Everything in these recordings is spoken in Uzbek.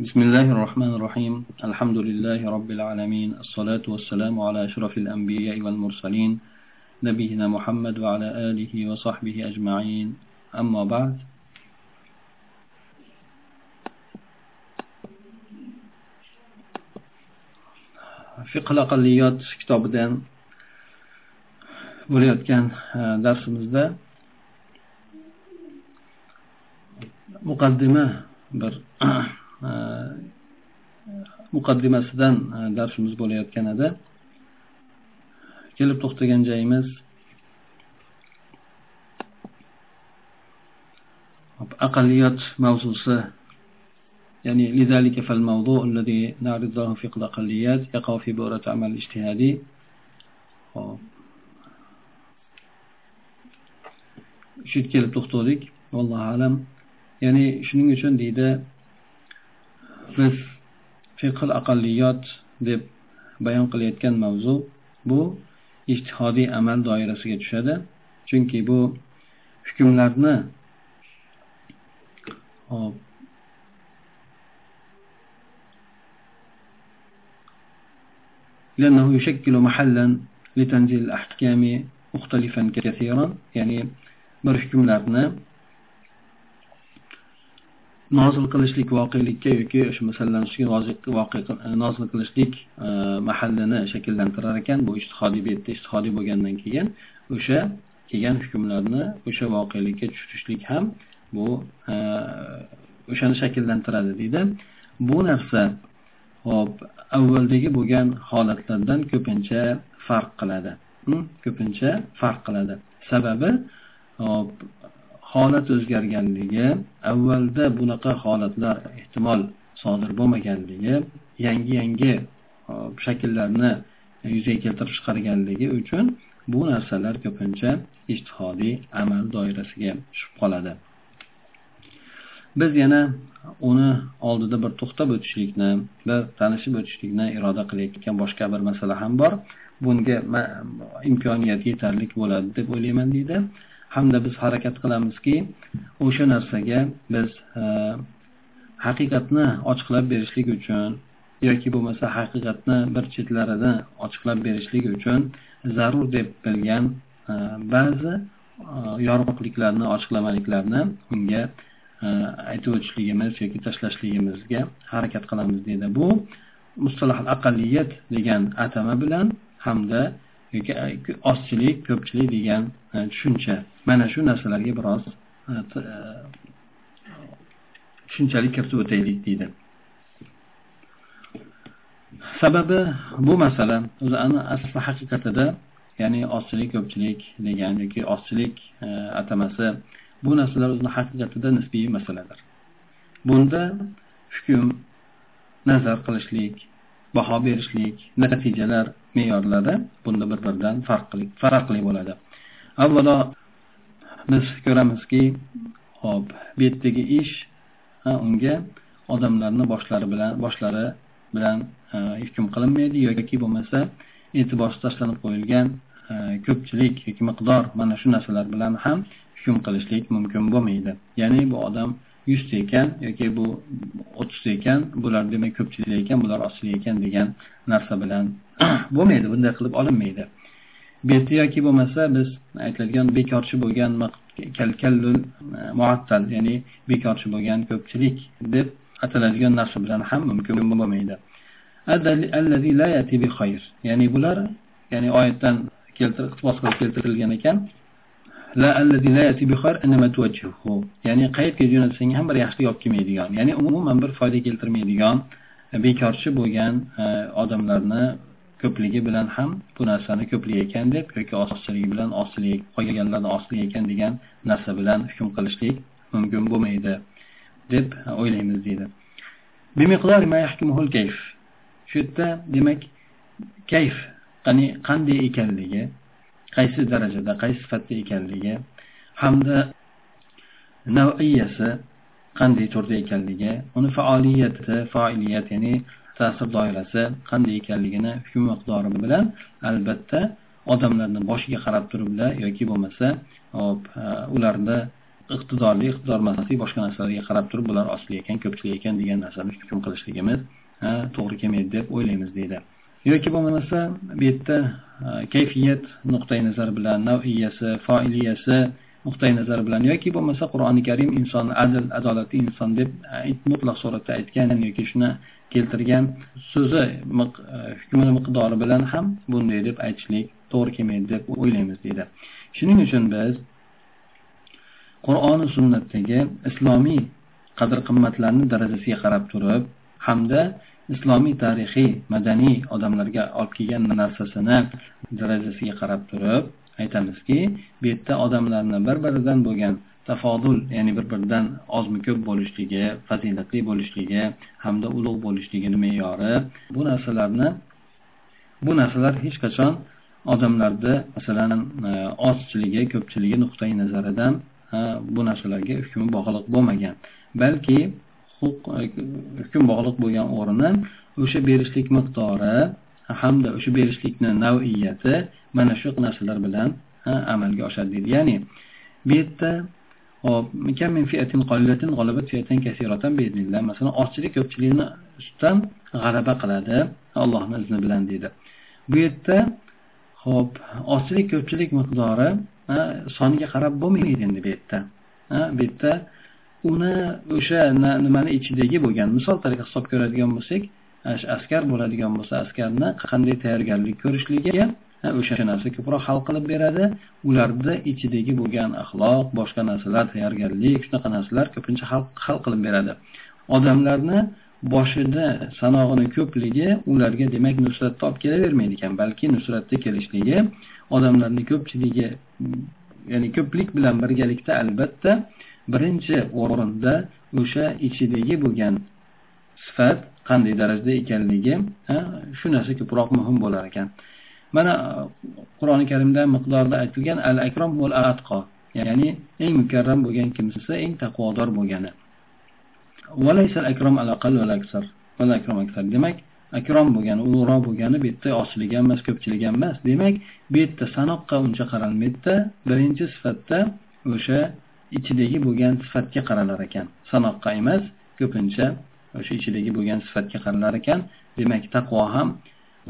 بسم الله الرحمن الرحيم الحمد لله رب العالمين الصلاة والسلام على أشرف الأنبياء والمرسلين نبينا محمد وعلى آله وصحبه أجمعين أما بعد fiqh aqlliyot kitobidan bo'layotgan darsimizda muqaddima bir muqaddimasidan darsimiz bo'layotgan edi kelib to'xtagan joyimiz aqlliyot mavzusi يعني لذلك فالموضوع الذي نعرضه في الأقليات يقع في بؤرة عمل اجتهادي shu yerga kelib to'xtadik vallohu alam ya'ni shuning uchun deydi biz fiql aqalliyot deb bayon qilayotgan mavzu bu ijtihodiy amal doirasiga tushadi chunki bu hukmlarni hop لأنه يشكل محلا لتنزيل الأحكام مختلفا كثيرا يعني bir hukmlarni nozil qilishlik voqelikka yoki o'sha masalanishga e, nozil qilishlik e, mahallini shakllantirar ekan bu ishtihodiy bu yerda bo'lgandan keyin o'sha kelgan hukmlarni o'sha voqelikka tushirishlik ham bu e, o'shani shakllantiradi deydi. Bu narsa hop avvaldagi bo'lgan holatlardan ko'pincha farq qiladi. Hm? Ko'pincha farq qiladi. Sababi holat o'zgarganligi avvalda bunaqa holatlar ehtimol sodir bo'lmaganligi yangi yangi e, shakllarni yuzaga keltirib chiqarganligi uchun bu narsalar ko'pincha ijtihodiy amal doirasiga tushib qoladi. Biz yana uni oldida bir to'xtab o'tishlikni bir tanishib o'tishlikni iroda qilayotgan boshqa bir masala ham bor. Bunga imkoniyat yetarli bo'ladi deb o'ylayman deydi. Hamda biz harakat qilamizki o'sha narsaga biz e, haqiqatni ochiqlab berishlik uchun yoki bo'lmasa haqiqatni bir chetlarini ochiqlab berishlik uchun zarur deb bilgan e, ba'zi e, yorug'liklarni ochiqlamaliklarni unga aytib o'tishligimiz yoki tashlashligimizga harakat qilamiz deydi. Bu mustalah aqalliyat degan atama bilan hamda yoki ozchilik ko'pchilik degan tushuncha mana shu narsalarga biroz e, e, tushunchalik kiritib o'taylik deydi. Sababi bu masala o'zi asli haqiqatida ya'ni ozchilik ko'pchilik degan yoki ozchilik e, atamasi bu narsalar o'zini haqiqatida nisbiy masaladir. Bunda hukm nazar qilishlik baho berishlik natijalar me'yorlari bunda bir biridan farqli bo'ladi. Avvalo biz ko'ramizki hop bu yerdagi ish unga odamlarni boshlari bilan boshlari bilan e, hukm qilinmaydi yoki bo'lmasa e'tiborsiz tashlanib qo'yilgan e, ko'pchilik yoki miqdor mana shu narsalar bilan ham hukm qilishlik mumkin bo'lmaydi. Ya'ni bu odam yuzta ekan yoki bu o'ttizta ekan bular demak ko'pchilik ekan bular ozchilik ekan degan narsa bilan bo'lmaydi bunday qilib olinmaydi. Beti yoki bo'lmasa biz aytiladigan bekorchi bo'lgan kalkallul e, muattal ya'ni bekorchi bo'lgan ko'pchilik deb ataladigan narsa bilan ham mumkin bo'lmaydi. Ya'ni bular ya'ni oyatdan keltirib iqtibos qilib keltirilgan ekan. Ya'ni qayerga jo'natsang ham bir yaxshilik olib kelmaydigan. Ya'ni umuman bir foyda keltirmaydigan e, bekorchi bo'lgan e, odamlarni ko'pligi bilan ham bu narsani ko'plik ekan deb yoki ozchiligi bilan ozchilik qolganlarni ozchilik ekan degan narsa bilan hukm qilishlik mumkin bo'lmaydi deb o'ylaymiz deydi. Shu yerda demak kayf ya'ni qanday ekanligi qaysi darajada qaysi sifatda ekanligi hamda naviyasi qanday turda ekanligi uni faoliyati faoliyat ya'ni ta'sir doirasi qanday ekanligini hukm miqdori bilan albatta odamlarni boshiga qarab turiblar yoki bo'lmasa hop ularni iqtidorli iqtidor emaslik boshqa narsalarga qarab turib bular asli ekan ko'pchilik ekan degan narsani hukm qilishligimiz to'g'ri kelmaydi deb o'ylaymiz deydi. Yoki bo'lmasa bu yerda kayfiyat nuqtai nazar bilan naviyasi foiliyasi nuqtai nazar bilan yoki bo'lmasa qur'oni karim insonni adil adolatli inson deb e, mutlaq suratda aytgan yoki shuni keltirgan so'zi e, hukmini miqdori bilan ham bunday deb aytishlik to'g'ri kelmaydi deb o'ylaymiz deydi. Shuning uchun biz qur'oni sunnatdagi islomiy qadr qimmatlarni darajasiga qarab turib hamda islomiy tarixiy madaniy odamlarga olib kelgan narsasini darajasiga qarab turib aytamizki bu yerda odamlarni bir biridan bo'lgan tafodul ya'ni bir biridan ozmi ko'p bo'lishligi fazilatli bo'lishligi hamda ulug' bo'lishligini me'yori bu narsalarni bu narsalar hech qachon odamlarni masalan e, ozchiligi ko'pchiligi nuqtai nazaridan e, bu narsalarga hukmi bog'liq bo'lmagan. Balki huquq e, hukm bog'liq bo'lgan o'rni o'sha berishlik miqdori hamda o'sha berishlikni naviyati mana shu narsalar bilan amalga oshadi deydi. Ya'ni bu yerda hop masalan ozchilik ko'pchilikni ustidan g'alaba qiladi allohni izni bilan deydi. Bu yerda hop ozchilik ko'pchilik miqdori soniga qarab bo'lmaydi endi bu yerda. Bu yerda uni o'sha nimani ichidagi bo'lgan misol tariqa hisob ko'radigan bo'lsak askar bo'ladigan bo'lsa askarni qanday tayyorgarlik ko'rishligi o'sha narsa ko'proq hal qilib beradi. Ularda ichidagi bo'lgan axloq boshqa narsalar tayyorgarlik shunaqa narsalar ko'pincha hal qilib beradi. Odamlarni boshida sanog'ini ko'pligi ularga demak nusratni olib kelavermaydi ekan balki nusratni kelishligi odamlarni ko'pchiligi ya'ni ko'plik bilan birgalikda albatta birinchi o'rinda o'sha ichidagi bo'lgan sifat qanday darajada ekanligi shu narsa ko'proq muhim bo'lar ekan. Mana qur'oni karimda miqdorda aytilgan al akrom val atqo ya'ni eng mukarram bo'lgan kimsa eng taqvodor bo'lgani. Demak akrom bo'lgani ulug'roq bo'lgani bu yerda ozchilik ham emas ko'pchilik ham emas. Demak bu yerda sanoqqa uncha qaralmaydida birinchi sifatda o'sha ichidagi bo'lgan sifatga qaralar ekan. Sanoqqa emas ko'pincha o'sha ichidagi bo'lgan sifatga qaralar ekan. Demak taqvo ham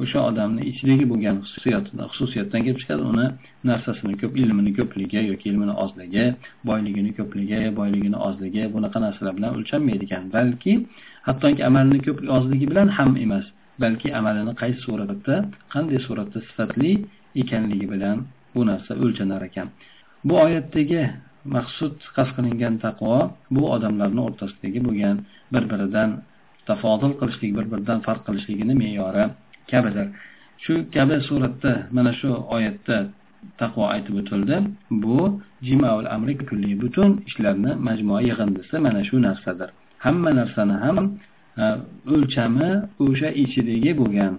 o'sha odamni ichidagi bo'lgan xususiyatidan xususiyatdan kelib chiqadi. Uni narsasini ko'p ilmini ko'pligi yoki ilmini ozligi boyligini ko'pligi boyligini ozligi bunaqa narsalar bilan o'lchanmaydi ekan balki hattoki amalini ko'p ozligi bilan ham emas balki amalini qaysi suratda qanday suratda sifatli ekanligi bilan bu narsa o'lchanar ekan. Bu oyatdagi maqsud qasd qilingan taqvo bu odamlarni o'rtasidagi bo'lgan bir biridan tafodil qilishlik bir biridan farq qilishligini me'yori kabidir. Shu kabi suratda mana shu oyatda taqvo aytib o'tildi. Bu jimaul amri kulli butun ishlarni majmua yig'indisi mana shu narsadir. Hamma narsani ham e, o'lchami o'sha ichidagi bo'lgan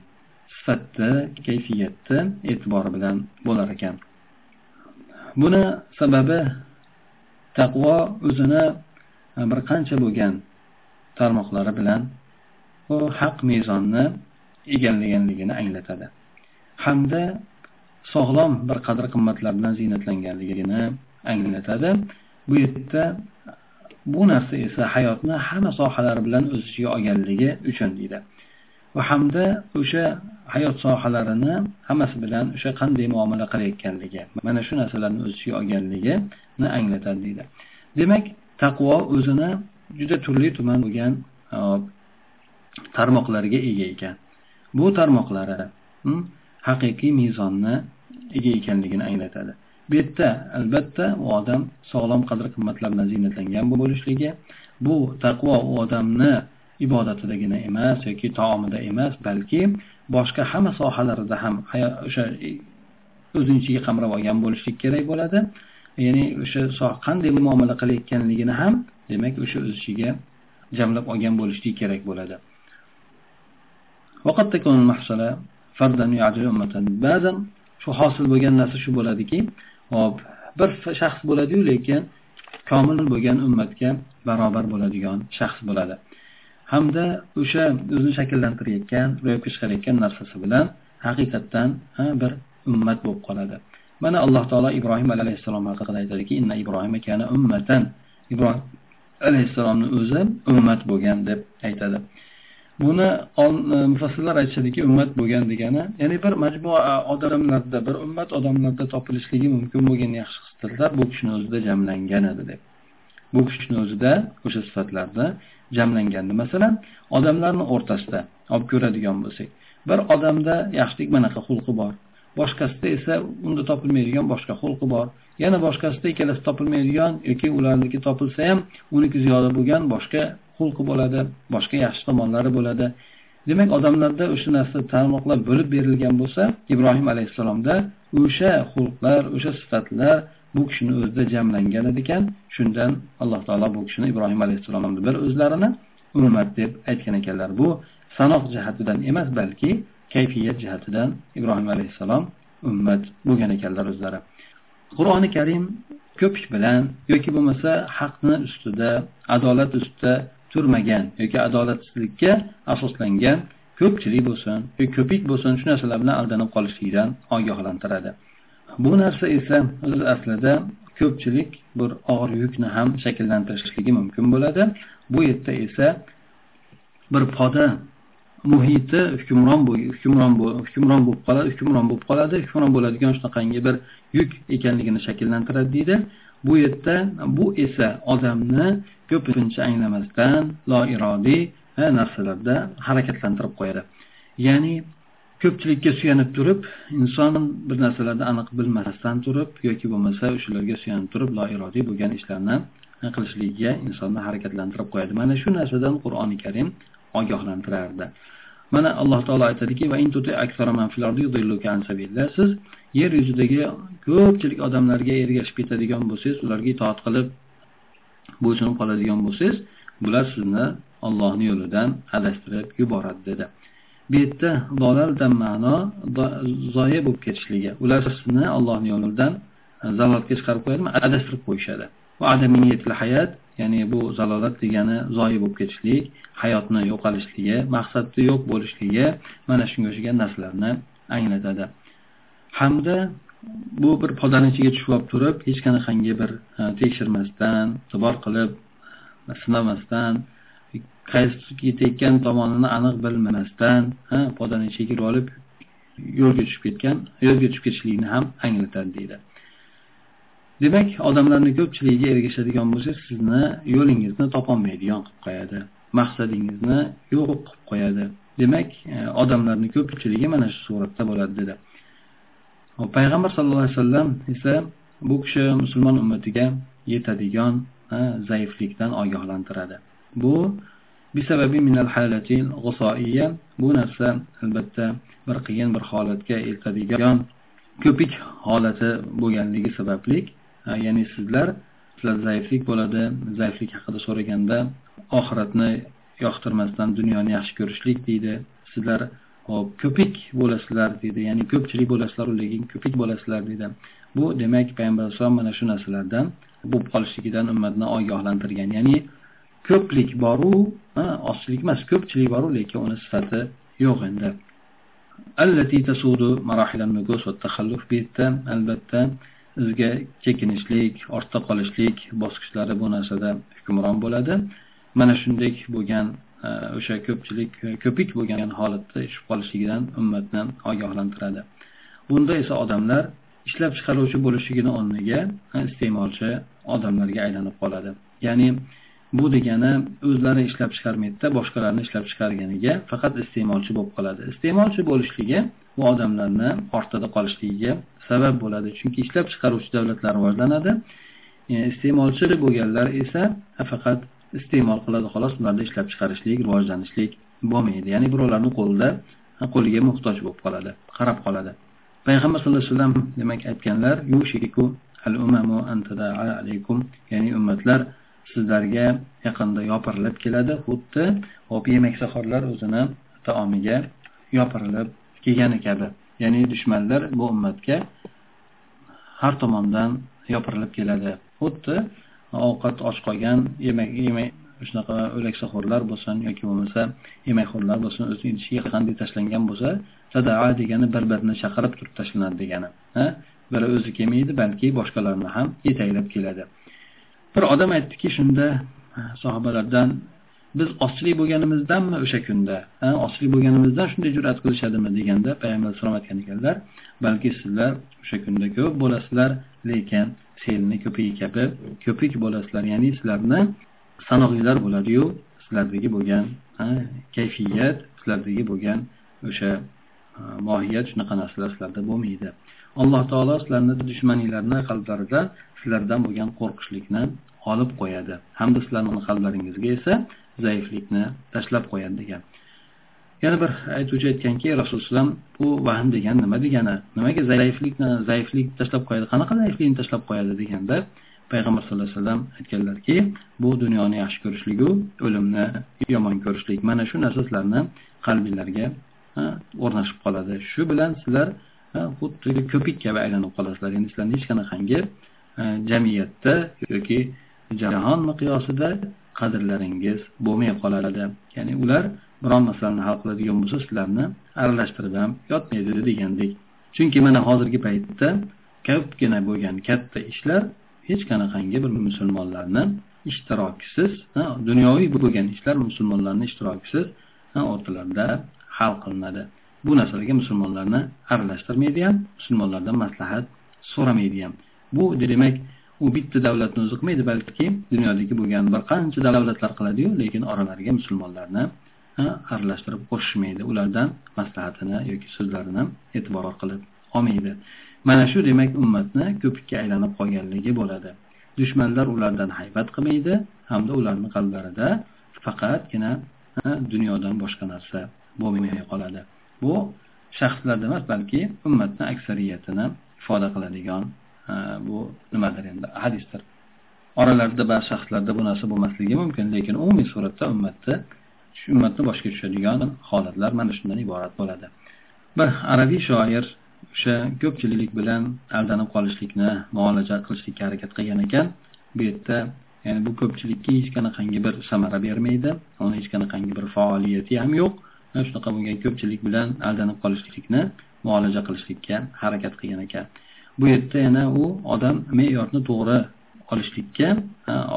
sifatni kayfiyatni e'tibori bilan bo'lar ekan. Buni sababi taqvo o'zini e, bir qancha bo'lgan tarmoqlari bilan u haq mezonni egallaganligini anglatadi. Hamda sog'lom bir qadr qimmatlar bilan ziynatlanganligini anglatadi. Bu yerda bu narsa esa hayotni hamma sohalari bilan o'z ichiga olganligi uchun deydi. Va hamda o'sha hayot sohalarini hammasi bilan o'sha qanday muomala qilayotganligi mana shu narsalarni o'z ichiga olganligini anglatadi deydi. Demak taqvo o'zini juda turli tuman bo'lgan tarmoqlarga ega ekan. Bu tarmoqlari hmm, haqiqiy mezonni ega ekanligini anglatadi. Bu yerda albatta u odam sog'lom qadr qimmatlar bilan ziynatlangan bo'lishligi bu taqvo u odamni ibodatidagina emas yoki taomida emas balki boshqa hamma sohalarida ham o'sha o'zini ichiga qamrab olgan bo'lishlik kerak bo'ladi. Ya'ni o'sha qanday muomala qilayotganligini ham demak o'sha o'z ichiga jamlab olgan bo'lishlik kerak bo'ladi. Ba'zan shu hosil bo'lgan narsa shu bo'ladiki hop bir shaxs bo'ladiyu lekin komil bo'lgan ummatga barobar bo'ladigan shaxs bo'ladi. Hamda o'sha o'zini shakllantirayotgan ro'yobga chiqarayotgan narsasi bilan haqiqatdan bir ummat bo'lib qoladi. Mana alloh taolo ibrohim alayhissalom haqida aytadiki inna ibrohim kana ummatan. Ibrohim alayhissalomni o'zi ummat bo'lgan deb aytadi. Buni e, mufassillar aytishadiki ummat bo'lgan degani ya'ni bir majmua odamlarda bir ummat odamlarda topilishligi mumkin bo'lgan yaxshi sifatlar bu kishini o'zida jamlangan edi deb. Bu kishini o'zida o'sha sifatlarda jamlangandi. Masalan odamlarni o'rtasida olib ko'radigan bo'lsak bir odamda yaxshilik manaqa xulqi bor boshqasida esa unda topilmaydigan boshqa xulqi bor yana boshqasida ikkalasi topilmaydigan yoki ularniki topilsa ham uniki ziyoda bo'lgan boshqa xulqi bo'ladi boshqa yaxshi tomonlari bo'ladi. Demak odamlarda o'sha narsa tarmoqlar bo'lib berilgan bo'lsa ibrohim alayhissalomda o'sha xulqlar o'sha sifatlar bu kishini o'zida jamlangan ekan shundan alloh taolo bu kishini ibrohim alayhissalomni bir o'zlarini ummat deb aytgan ekanlar. Bu sanoq jihatidan emas balki kayfiyat jihatidan ibrohim alayhissalom ummat bo'lgan ekanlar o'zlari. Qur'oni karim ko'pik bilan yoki bo'lmasa haqni ustida adolat ustida turmagan yoki adolatsizlikka asoslangan ko'pchilik bo'lsin yoki ko'pik bo'lsin shu narsalar bilan aldanib qolishlikdan ogohlantiradi. Bu narsa esa o'z aslida ko'pchilik bir og'ir yukni ham shakllantirishligi mumkin bo'ladi. Bu yerda esa bir poda muhiti hukmron hukmron hukmron bo'lib qoladi hukmron bo'lib qoladi. Hukmron bo'ladigan shunaqangi bir yuk ekanligini shakllantiradi deydi. Bu yerda bu esa odamni ko'pincha anglamasdan loirodiy narsalarda harakatlantirib qo'yadi. Ya'ni ko'pchilikka suyanib turib inson bir narsalarni aniq bilmasdan turib yoki bo'lmasa o'shalarga suyanib turib loirodiy bo'lgan ishlarni qilishligiga insonni harakatlantirib qo'yadi. Mana shu narsadan qur'oni karim ogohlantirardi. Mana alloh taolo aytadiki siz yer yuzidagi ko'pchilik odamlarga ergashib ketadigan bo'lsangiz ularga itoat qilib bo'ysunib qoladigan bo'lsangiz bular sizni ollohni yo'lidan adashtirib yuboradi dedi. Bu yerda dolaldan ma'no zoya bo'lib ketishligi. Ular sizni ollohni yo'lidan zalolatga chiqarib qo'yadimi? Adashtirib qo'yishadi. Va hayot ya'ni bu zalolat degani zoyi bo'lib ketishlik hayotni yo'qolishligi maqsadni yo'q bo'lishligi mana shunga o'xshagan narsalarni anglatadi. Hamda bu bir podani ichiga tushib olib turib hech qanaqangi bir e, tekshirmasdan e'tibor qilib e, sinamasdan qaysi ketayotgan tomonini aniq bilmasdan e, podani ichiga kirib olib yo'lga tushib ketgan yo'lga tushib ketishlikni ham anglatadi deydi. Demak odamlarni ko'pchiligiga ergashadigan bo'lsa sizni yo'lingizni topolmaydigan qilib qo'yadi maqsadingizni yo'q qilib qo'yadi. Demak e, odamlarni ko'pchiligi mana shu suratda bo'ladi dedi. Payg'ambar sallallohu alayhi vasallam esa bu kishi musulmon ummatiga yetadigan e, zaiflikdan ogohlantiradi. Bu bu narsa albatta bir qiyin bir holatga eltadigan ko'pik holati bo'lganligi sabablik ya'ni sizlar sizlar zaiflik bo'ladi. Zaiflik haqida so'raganda oxiratni yoqtirmasdan dunyoni yaxshi ko'rishlik deydi. Sizlar hop ko'pik bo'lasizlar deydi. Ya'ni ko'pchilik bo'lasizlar lekin ko'pik bo'lasizlar deydi. Bu demak payg'ambar alayhisalom mana shu narsalardan bo'lib qolishligidan ummatni ogohlantirgan. Ya'ni ko'plik boru ozchilik emas ko'pchilik boru lekin uni sifati yo'q endi. Albatta bizga chekinishlik ortda qolishlik bosqichlari bu narsada hukmron bo'ladi. Mana shunday bo'lgan e, o'sha ko'pchilik ko'pik bo'lgan holatda tushib qolishligidan ummatni ogohlantiradi. Bunda esa odamlar ishlab chiqaruvchi bo'lishligini o'rniga e, iste'molchi odamlarga aylanib qoladi. Ya'ni bu degani o'zlari ishlab chiqarmaydida boshqalarni ishlab chiqarganiga faqat iste'molchi bo'lib qoladi. Iste'molchi bo'lishligi bu odamlarni ortada qolishligiga sabab bo'ladi. Chunki ishlab chiqaruvchi davlatlar rivojlanadi. E, Iste'molchi bo'lganlar esa faqat iste'mol qiladi. Xolos ularda ishlab chiqarishlik rivojlanishlik bo'lmaydi. Ya'ni birovlarni qo'lida qo'liga muhtoj bo'lib qoladi qarab qoladi. Payg'ambar sallallohu alayhi vasallam demak aytganlar ya'ni ummatlar sizlarga yaqinda yopirilib keladi. Xuddi hop yemak o'zini taomiga yopirilib kelgani kabi. Ya'ni dushmanlar bu ummatga har tomondan yopirilib keladi. Xuddi ovqat och qolgan yemak yemak shunaqa o'laksaxo'rlar bo'lsin yoki bo'lmasa yemakxo'rlar bo'lsin o'zini idishiga qanday tashlangan bo'lsa sadaa degani bir birini chaqirib turib tashlanadi degani biri o'zi kelmaydi balki boshqalarni ham yetaklab keladi. Bir odam aytdiki shunda sahobalardan biz ochlik bo'lganimizdanmi o'sha kunda? Ochlik bo'lganimizdan shunday jur'at qilishadimi deganda payg'ambar alayhisalom aytgan ekanlar balki sizlar o'sha kunda ko'p bo'lasizlar lekin selni ko'pigi kabi ko'pik bo'lasizlar. Ya'ni sizlarni sanoqlilar bo'ladiyu sizlardagi bo'lgan kayfiyat sizlardagi bo'lgan o'sha mohiyat shunaqa narsalar sizlarda bo'lmaydi. Alloh taolo sizlarni dushmaninglarni qalblarida sizlardan bo'lgan qo'rqishlikni olib qo'yadi. Hamda sizlarni qalblaringizga esa zaiflikni tashlab qo'yadi degan. Yana bir aytuvchi aytganki rasululloh bu vahm degani nima degani nimaga zaiflikni zaiflik tashlab qo'yadi qanaqa zaiflikni tashlab qo'yadi deganda payg'ambar sallallohu alayhi vasallam aytganlarki bu dunyoni yaxshi ko'rishligu o'limni yomon ko'rishlik mana shu narsa sizlarni qalbinglarga o'rnashib qoladi. Shu bilan sizlar xuddi ko'pik kabi aylanib qolasizlar. Ya'ni sizlarni hech qanaqangi jamiyatda yoki jahon miqyosida qadrlaringiz bo'lmay qoladi ya'ni ular biron masalani hal qiladigan bo'lsa sizlarni aralashtirib ham yotmaydi degandek. Chunki mana hozirgi paytda ko'pgina bo'lgan katta ishlar hech qanaqangi bir musulmonlarni ishtirokisiz dunyoviy bo'lgan ishlar musulmonlarni ishtirokisiz o'rtalarida hal qilinadi. Bu narsalarga musulmonlarni aralashtirmaydi ham musulmonlardan maslahat so'ramaydi ham. Bu demak u bitta davlatni o'zi qilmaydi balki dunyodagi bo'lgan bir qancha davlatlar qiladiyu lekin oralariga musulmonlarni aralashtirib qo'shishmaydi. Ulardan maslahatini yoki so'zlarini e'tibor qilib olmaydi. Mana shu demak ummatni ko'pikka aylanib qolganligi bo'ladi. Dushmanlar ulardan haybat qilmaydi hamda ularni qalblarida faqatgina dunyodan boshqa narsa bo'lmay qoladi. Bu shaxslarda emas balki ummatni aksariyatini ifoda qiladigan bu nimadir endi? Hadisdir. Oralarida ba'zi shaxslarda bu narsa bo'lmasligi mumkin lekin umumiy suratda ummatni shu ummatni boshga tushadigan holatlar mana shundan iborat bo'ladi. Bir arabiy shoir o'sha ko'pchilik bilan aldanib qolishlikni muolaja qilishlikka harakat qilgan ekan. Bu yerda ya'ni bu ko'pchilikka hech qanaqangi bir samara bermaydi uni hech qanaqangi bir faoliyati ham yo'q. Shunaqa bo'lgan ko'pchilik bilan aldanib qolishlikni muolaja qilishlikka harakat qilgan ekan. Bu yerda yana u odam me'yorni to'g'ri olishlikka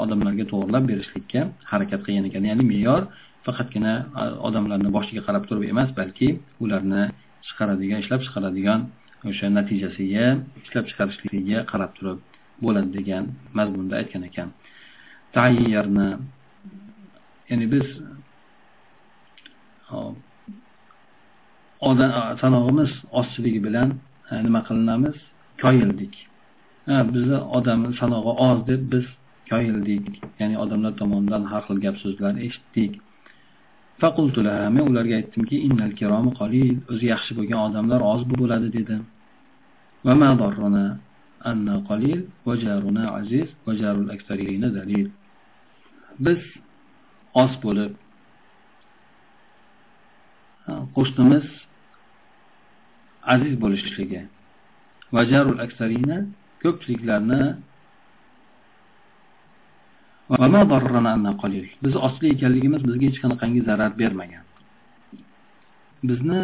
odamlarga to'g'irlab berishlikka harakat qilgan ekan. Ya'ni me'yor faqatgina odamlarni boshiga qarab turib emas balki ularni chiqaradigan ishlab chiqaradigan o'sha natijasiga ishlab chiqarishligiga qarab turib bo'ladi degan mazmunda aytgan ekan. Tayyarni ya'ni biz odam sanog'imiz ozchiligi bilan nima qilinamiz? Koyildik. Bizni odamni sanog'i oz deb biz koyildik. Ya'ni odamlar tomonidan har xil gap so'zlar eshitdik. Men ularga aytdimki innal kiromi qalil o'zi yaxshi bo'lgan odamlar oz bo'ladi dedim. Biz oz bo'lib qo'shnimiz aziz bo'lishligi vajarul aksarina ko'pchiliklarni biz osli ekanligimiz bizga hech qanaqangi zarar bermagan. Bizni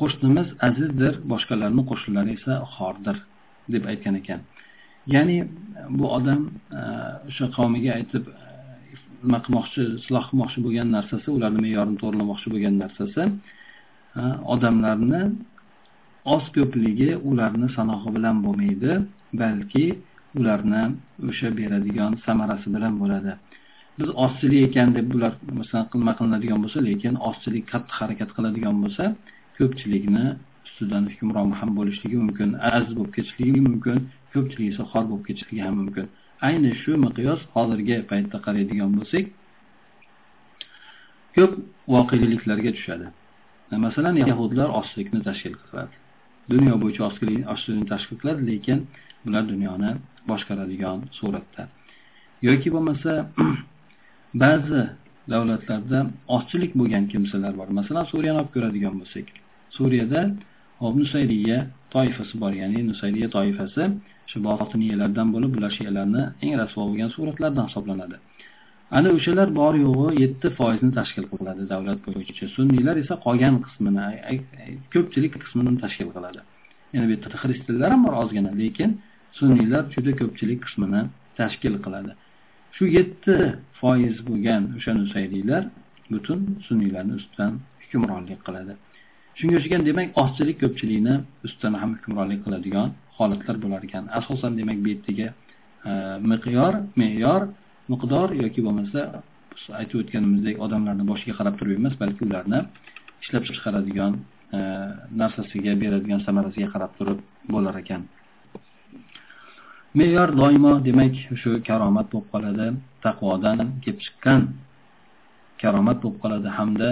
qo'shnimiz azizdir boshqalarni qo'shnilari esa xordir deb aytgan ekan. Ya'ni bu odam e, o'sha qavmiga aytib e, nima qilmoqchi isloh qilmoqchi bo'lgan narsasi ularni me'yorini to'g'rilamoqchi bo'lgan narsasi e, odamlarni oz ko'pligi ularni sanog'i bilan bo'lmaydi balki ularni o'sha beradigan samarasi bilan bo'ladi. Biz ozchilik ekan deb bular masalan nima qilinadigan bo'lsa lekin ozchilik qattiq harakat qiladigan bo'lsa ko'pchilikni ustidan hukmron ham bo'lishligi mumkin aziz bo'lib ketishligi mumkin ko'pchilik esa xor bo'lib ketishligi ham mumkin. Ayni shu miqyos hozirgi paytda qaraydigan bo'lsak ko'p voqeliklarga tushadi. Masalan yahudlar ozchilikni tashkil qiladi. Dunyo bo'yicha ochlikni tashkil qiladi lekin bular dunyoni boshqaradigan suratda. Yoki bo'lmasa ba'zi davlatlarda ozchilik bo'lgan kimsalar bor. Masalan suriyani olib ko'radigan bo'lsak suriyada nusayriya toifasi bor ya'ni nusayriya toifasi shu botiniyalardan bo'lib bular shiyalarni eng rasvo bo'lgan suratlardan hisoblanadi. Ana o'shalar bor yo'g'i yetti foizni tashkil qiladi davlat bo'yicha. Sunniylar esa qolgan qismini ko'pchilik qismini tashkil qiladi. Yana bu yerda xristianlar ham bor ozgina lekin sunniylar juda ko'pchilik qismini tashkil qiladi. Shu yetti foiz bo'lgan o'sha nusaydiylar butun sunniylarni ustidan hukmronlik qiladi. Shunga o'xshagan demak ozchilik ko'pchilikni ustidan ham hukmronlik qiladigan holatlar bo'lar ekan. Asosan demak bu yerdagi e, miqyor me'yor miqdor yoki bo'lmasa aytib o'tganimizdek odamlarni boshiga qarab turib emas balki ularni ishlab chiqaradigan e, narsasiga beradigan samarasiga qarab turib bo'lar ekan. Me'yor doimo demak shu karomat bo'lib qoladi taqvodan kelib chiqqan karomat bo'lib qoladi hamda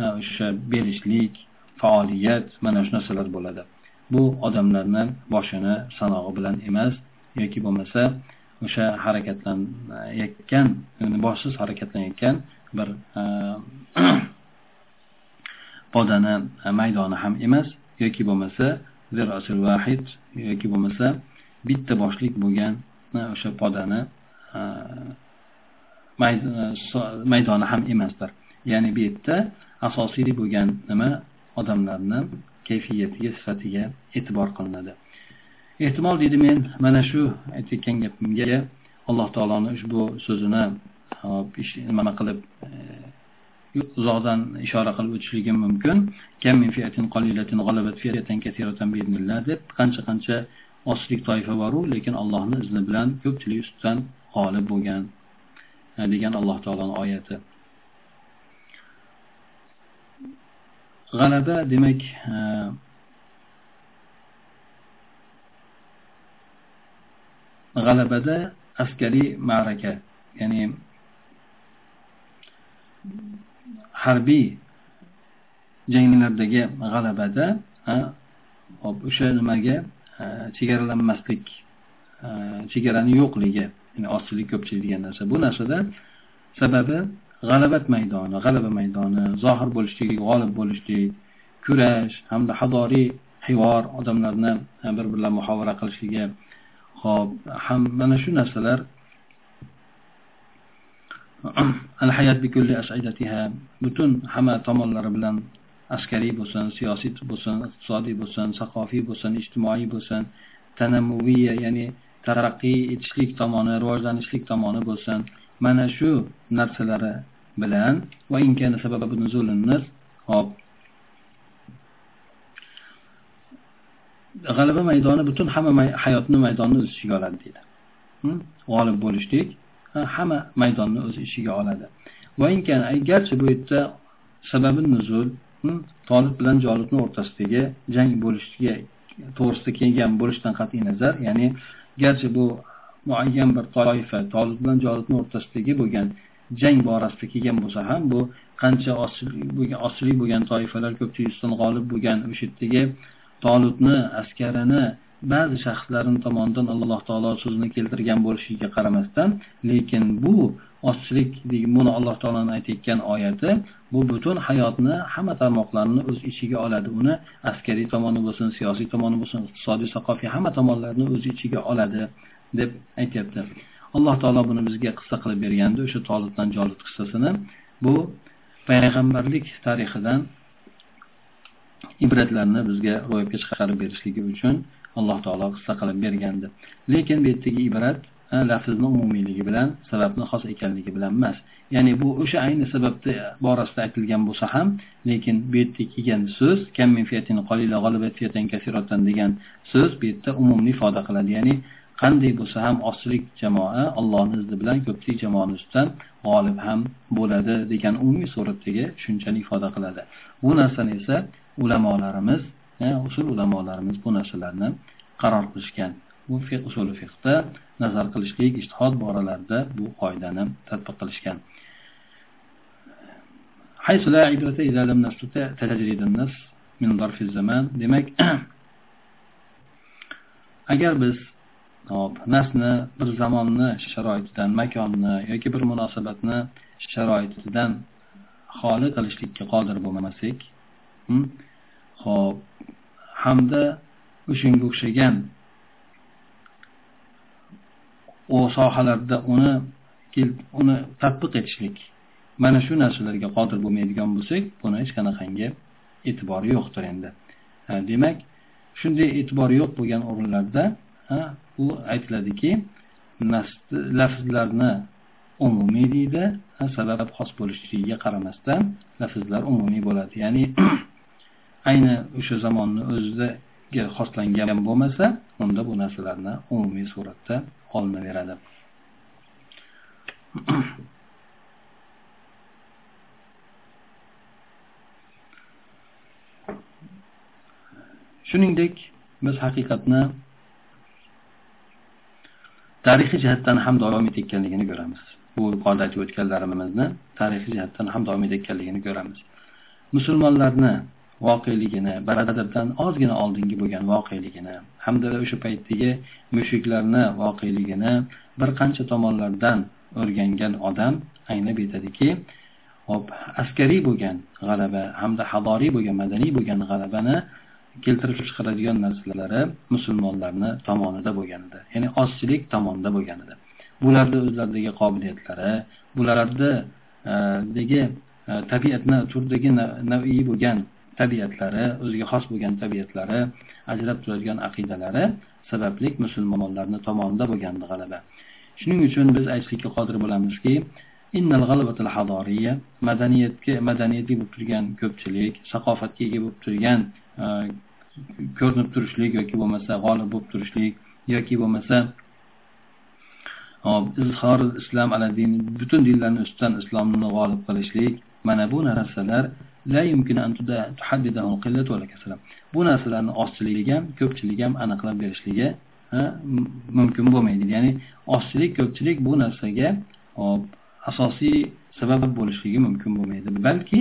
e, o'sha berishlik faoliyat mana shu narsalar bo'ladi. Bu odamlarni boshini sanog'i bilan emas yoki bo'lmasa o'sha harakatlanayotgan boshsiz harakatlanayotgan bir e, podani e, maydoni ham emas yoki bo'lmasa vahid yoki bo'lmasa bitta boshlik bo'lgan e, o'sha podani maydoni ham emasdir. Ya'ni bu yerda asosiy bo'lgan nima? Odamlarni kayfiyatiga sifatiga e'tibor qilinadi. Ehtimol deydi men mana shu aytayotgan gapimga alloh taoloni ushbu so'zini nima qilib e, uzoqdan ishora qilib o'tishligim mumkin. Deb qancha qancha ozchilik toifa boru lekin allohni izni bilan ko'pchilik ustidan g'olib bo'lgan e, degan alloh taoloni oyati. G'alaba demak e, g'alabada askariy ma'raka ya'ni harbiy janglardagi g'alabada hop o'sha nimaga chegaralanmaslik chegarani yo'qligi ya'ni ozchilik ko'pchilik degan narsa. Bu narsada sababi g'alabat maydoni g'alaba maydoni zohir bo'lishlik g'olib bo'lishlik kurash hamda hadoriy hivor odamlarni bir birlar muhovara qilishligi hop ham mana shu narsalar. Al hayat bikulli as'idatiha butun hamma tomonlari bilan askariy bo'lsin siyosiy bo'lsin iqtisodiy bo'lsin saqofiy bo'lsin ijtimoiy bo'lsin tanammuviya ya'ni taraqqiy etishlik tomoni rivojlanishlik tomoni bo'lsin. Mana shu narsalari bilan va hop g'alaba maydoni butun hamma hayotni maydonni o'z ichiga oladi deydi. G'olib bo'lishlik hamma maydonni o'z ichiga oladi. Garchi bu yerda sababi nuzul tolib bilan jolibni o'rtasidagi jang bo'lishiga to'g'risida kelgan bo'lishidan qat'iy nazar ya'ni garchi bu muayyan bir toifa tolib bilan jolibni o'rtasidagi bo'lgan jang borasida kelgan bo'lsa ham bu qancha osilik bo'lgan toifalar ko'pchilik ustidan g'olib bo'lgan o'sha yerdagi tolibni askarini ba'zi shaxslarni tomonidan alloh taolo so'zini keltirgan bo'lishiga qaramasdan lekin bu ozchilik buni alloh taoloni aytayotgan oyati bu butun hayotni hamma tarmoqlarini o'z ichiga oladi. Uni askariy tomoni bo'lsin siyosiy tomoni bo'lsin iqtisodiy saqofiy hamma tomonlarni o'z ichiga oladi deb aytyapti. Alloh taolo buni bizga qissa qilib bergandi o'sha tolibdan jolut qissasini. Bu payg'ambarlik tarixidan ibratlarni bizga ro'yobga chiqarib berishligi uchun alloh taolo qissa qilib bergandi. Lekin bu yerdagi ibrat lafzni umumiyligi bilan sababni xos ekanligi bilan emas. Ya'ni bu o'sha ayni sababni borasida aytilgan bo'lsa ham lekin bu yerda kelgan so'z degan so'z bu yerda umumni ifoda qiladi. Ya'ni qanday bo'lsa ham ozchilik jamoa allohni izni bilan ko'pchilik jamoani ustidan g'olib ham bo'ladi degan umumiy suratdagi tushunchani ifoda qiladi. Bu narsani esa ulamolarimiz usul ulamolarimiz bu narsalarni qaror qilishgan. Bu fiq usuli fiqda nazar qilishlik ishtihod boralarida bu qoidani tatbiq qilishgan. Demak agar biz hop nasni bir zamonni sharoitidan makonni yoki bir munosabatni sharoitidan xoli qilishlikka qodir bo'lmasak hmm, Xo'p, hamda o'shanga o'xshagan u sohalarda uni uni tatbiq etishlik. Mana shu narsalarga qodir bo'lmaydigan bo'lsak buni hech qanaqangi e'tibori yo'qdir endi. Demak shunday e'tibor yo'q bo'lgan o'rinlarda u aytiladiki lafzlarni umumiy deydi sabab xos bo'lishligiga qaramasdan lafzlar umumiy bo'ladi. Ya'ni ayni o'sha zamonni o'ziga xoslangan bo'lmasa unda bu narsalarni umumiy suratda olinaveradi. Shuningdek biz haqiqatni tarixiy jihatdan ham davom etayotganligini ko'ramiz. Bu yuqorida aytib o'tganlarimizni tarixiy jihatdan ham davom etayotganligini ko'ramiz. Musulmonlarni voqeligini badrdan ozgina oldingi bo'lgan voqeligini hamda o'sha paytdagi mushriklarni voqeligini bir qancha tomonlardan o'rgangan odam anglab yetadiki hop askariy bo'lgan g'alaba hamda hadoriy bo'lgan madaniy bo'lgan g'alabani keltirib chiqaradigan narsalari musulmonlarni tomonida bo'lgan edi ya'ni ozchilik tomonida bo'lgan edi bularni o'zlaridagi qobiliyatlari bularnidagi e, e, tabiatni turdagi naviy bo'lgan tabiatlari o'ziga xos bo'lgan tabiatlari ajrab turadigan aqidalari sababli musulmonlarni tomonida bo'lgandi g'alaba. Shuning uchun biz aytishlikka qodir bo'lamizki madaniyatga madaniyatli bo'lib turgan ko'pchilik saqofatga ega bo'lib turgan e, ko'rinib turishlik yoki bo'lmasa g'olib bo'lib turishlik yoki bo'lmasa izhor islom ala din butun dinlarni ustidan islomni g'olib qilishlik mana bu narsalar bu narsalarni ozchiligi ham ko'pchilik ham aniqlab berishligi mumkin bo'lmaydi. Ya'ni ozchilik ko'pchilik bu narsaga asosiy sabab bo'lishligi mumkin bo'lmaydi. Balki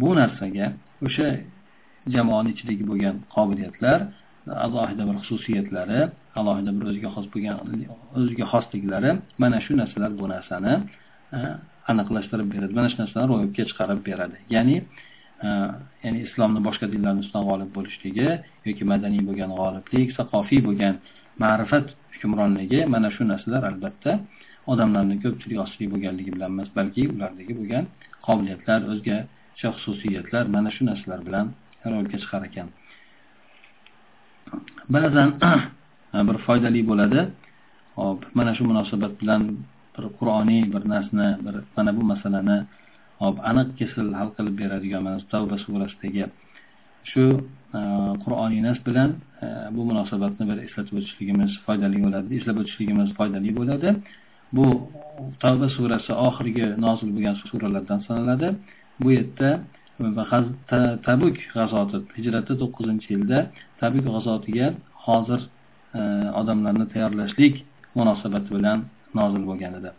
bu narsaga o'sha jamoani ichidagi bo'lgan qobiliyatlar alohida bir xususiyatlari alohida bir o'ziga xos bo'lgan o'ziga xosliklari mana shu narsalar bu narsani aniqlashtirib beradi. Mana shu narsani ro'yobga chiqarib beradi. Ya'ni Э, ya'ni islomni boshqa dinlarni ustidan g'olib bo'lishligi yoki madaniy bo'lgan g'oliblik saqofiy bo'lgan ma'rifat hukmronligi mana shu narsalar albatta odamlarni ko'pchilik ostida bo'lganligi bilan emas balki ulardagi bo'lgan qobiliyatlar o'zgacha xususiyatlar mana shu narsalar bilan ro'yobga chiqar ekan. Ba'zan bir foydali bo'ladi. Hop mana shu munosabat bilan bir qur'oniy bir narsani bir mana bu masalani aniq kesil hal qilib beradigan mana tavba surasidagi shu e, qur'oniy nas bilan e, bu munosabatni bir eslatib o'tishligimiz foydali bo'ladi eslab o'tishligimiz foydali bo'ladi. Bu tavba surasi oxirgi nozil bo'lgan suralardan sanaladi. Bu yerda tabuk g'azoti hijratda to'qqizinchi yilda tabuk g'azotiga hozir e, odamlarni tayyorlashlik munosabati bilan nozil bo'lgan edi.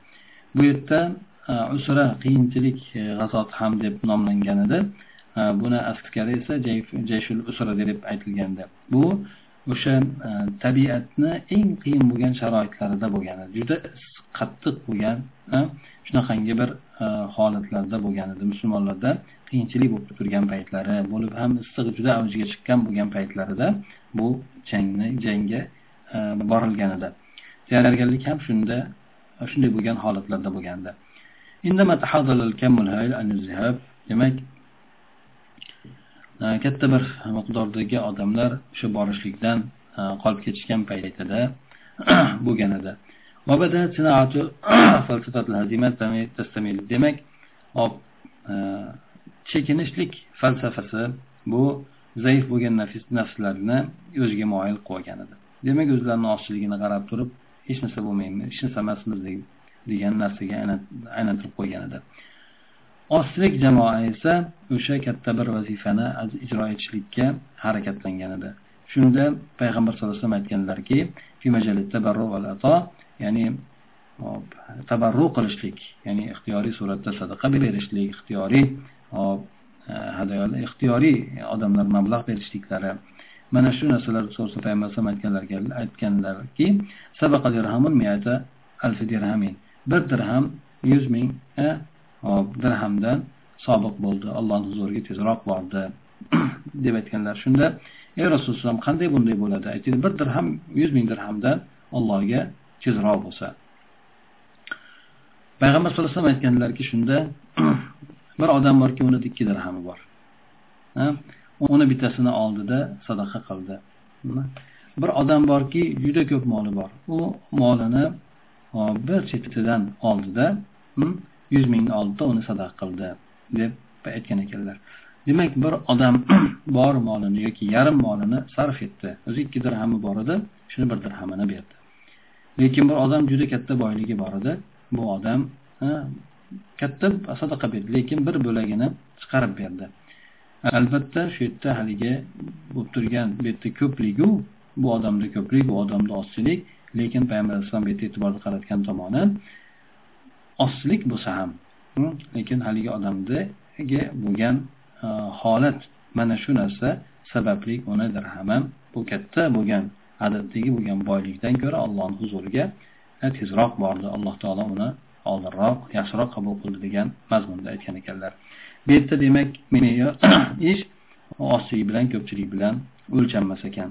Bu yerda usra qiyinchilik e, g'azoti ham deb nomlangan edi. Buni askari esa jayshul usra deb aytilgandi. Bu o'sha e, tabiatni eng qiyin bo'lgan sharoitlarida bo'lgan edi. Juda qattiq bo'lgan e, shunaqangi bir holatlarda bo'lgan edi. Musulmonlarda qiyinchilik bo'lib turgan paytlari bo'lib ham issiq juda avjiga chiqqan bo'lgan paytlarida bu jangni jangga borilgan edi. Tayyorgarlik ham shunda shunday bo'lgan holatlarda bo'lgandi. Demak katta bir miqdordagi odamlar o'sha borishlikdan qolib ketishgan paytida bo'lgan edi demak hop chekinishlik falsafasi bu zaif bo'lgan nafslarni o'ziga moyil qilib olgan edi demak o'zlarini ozchiligini qarab turib hech narsa bo'lmaymiz hech narsa emasmiz degan narsaga aylantirib qo'ygan edi ozchilik jamoa esa o'sha katta bir vazifani ijro etishlikka harakatlangan edi shunda payg'ambar sallallohu alayhi vasallam aytganlarki ya'ni tabarru qilishlik ya'ni ixtiyoriy suratda sadaqa berishlik ixtiyoriy hop e, hadyolar ixtiyoriy odamlar mablag' berishliklari. Mana shu narsalar to'g'risida payg'ambar alayhisalom aytganlarga aytganlarki bir dirham yuz ming e, hop dirhamdan sobiq bo'ldi. Allohni huzuriga tezroq bordi. Deb aytganlar shunda ey rasululloh qanday bunday bo'ladi? Aytdi bir dirham yuz ming dirhamdan allohga tezroq bo'lsa. Payg'ambar sallallohu alayhi vasallam aytganlarki shunda bir odam borki uni ikki dirhami bor. Uni bittasini oldida sadaqa qildi. Bir odam borki juda ko'p moli bor. U molini bir chetidan oldida hmm, yuz mingni oldida uni sadaqa qildi deb aytgan ekanlar. Demak bir odam bor molini yoki yarim molini sarf etdi. O'zi ikki dirhami bor edi shuni bir dirhamini berdi. Lekin bir odam juda katta boyligi bor edi. Bu odam katta sadaqa berdi lekin bir bo'lagini chiqarib berdi. Albatta shu yerda haligi bo'lib turgan bu yerda ko'pligu bu odamda ko'plik bu odamda ozchilik lekin payg'ambar alayhissalom bu yerda e'tiborni qaratgan tomoni ozchilik bo'lsa ham lekin haligi odamdagi bo'lgan e, holat mana shu narsa sababli uni dirhami bu katta bo'lgan adaddagi bo'lgan boylikdan ko'ra allohni huzuriga e, tezroq bordi. Alloh taolo uni oldinroq yaxshiroq qabul qildi degan mazmunda aytgan ekanlar. Bu yerda demak ish ozchilik bilan ko'pchilik bilan o'lchanmas ekan.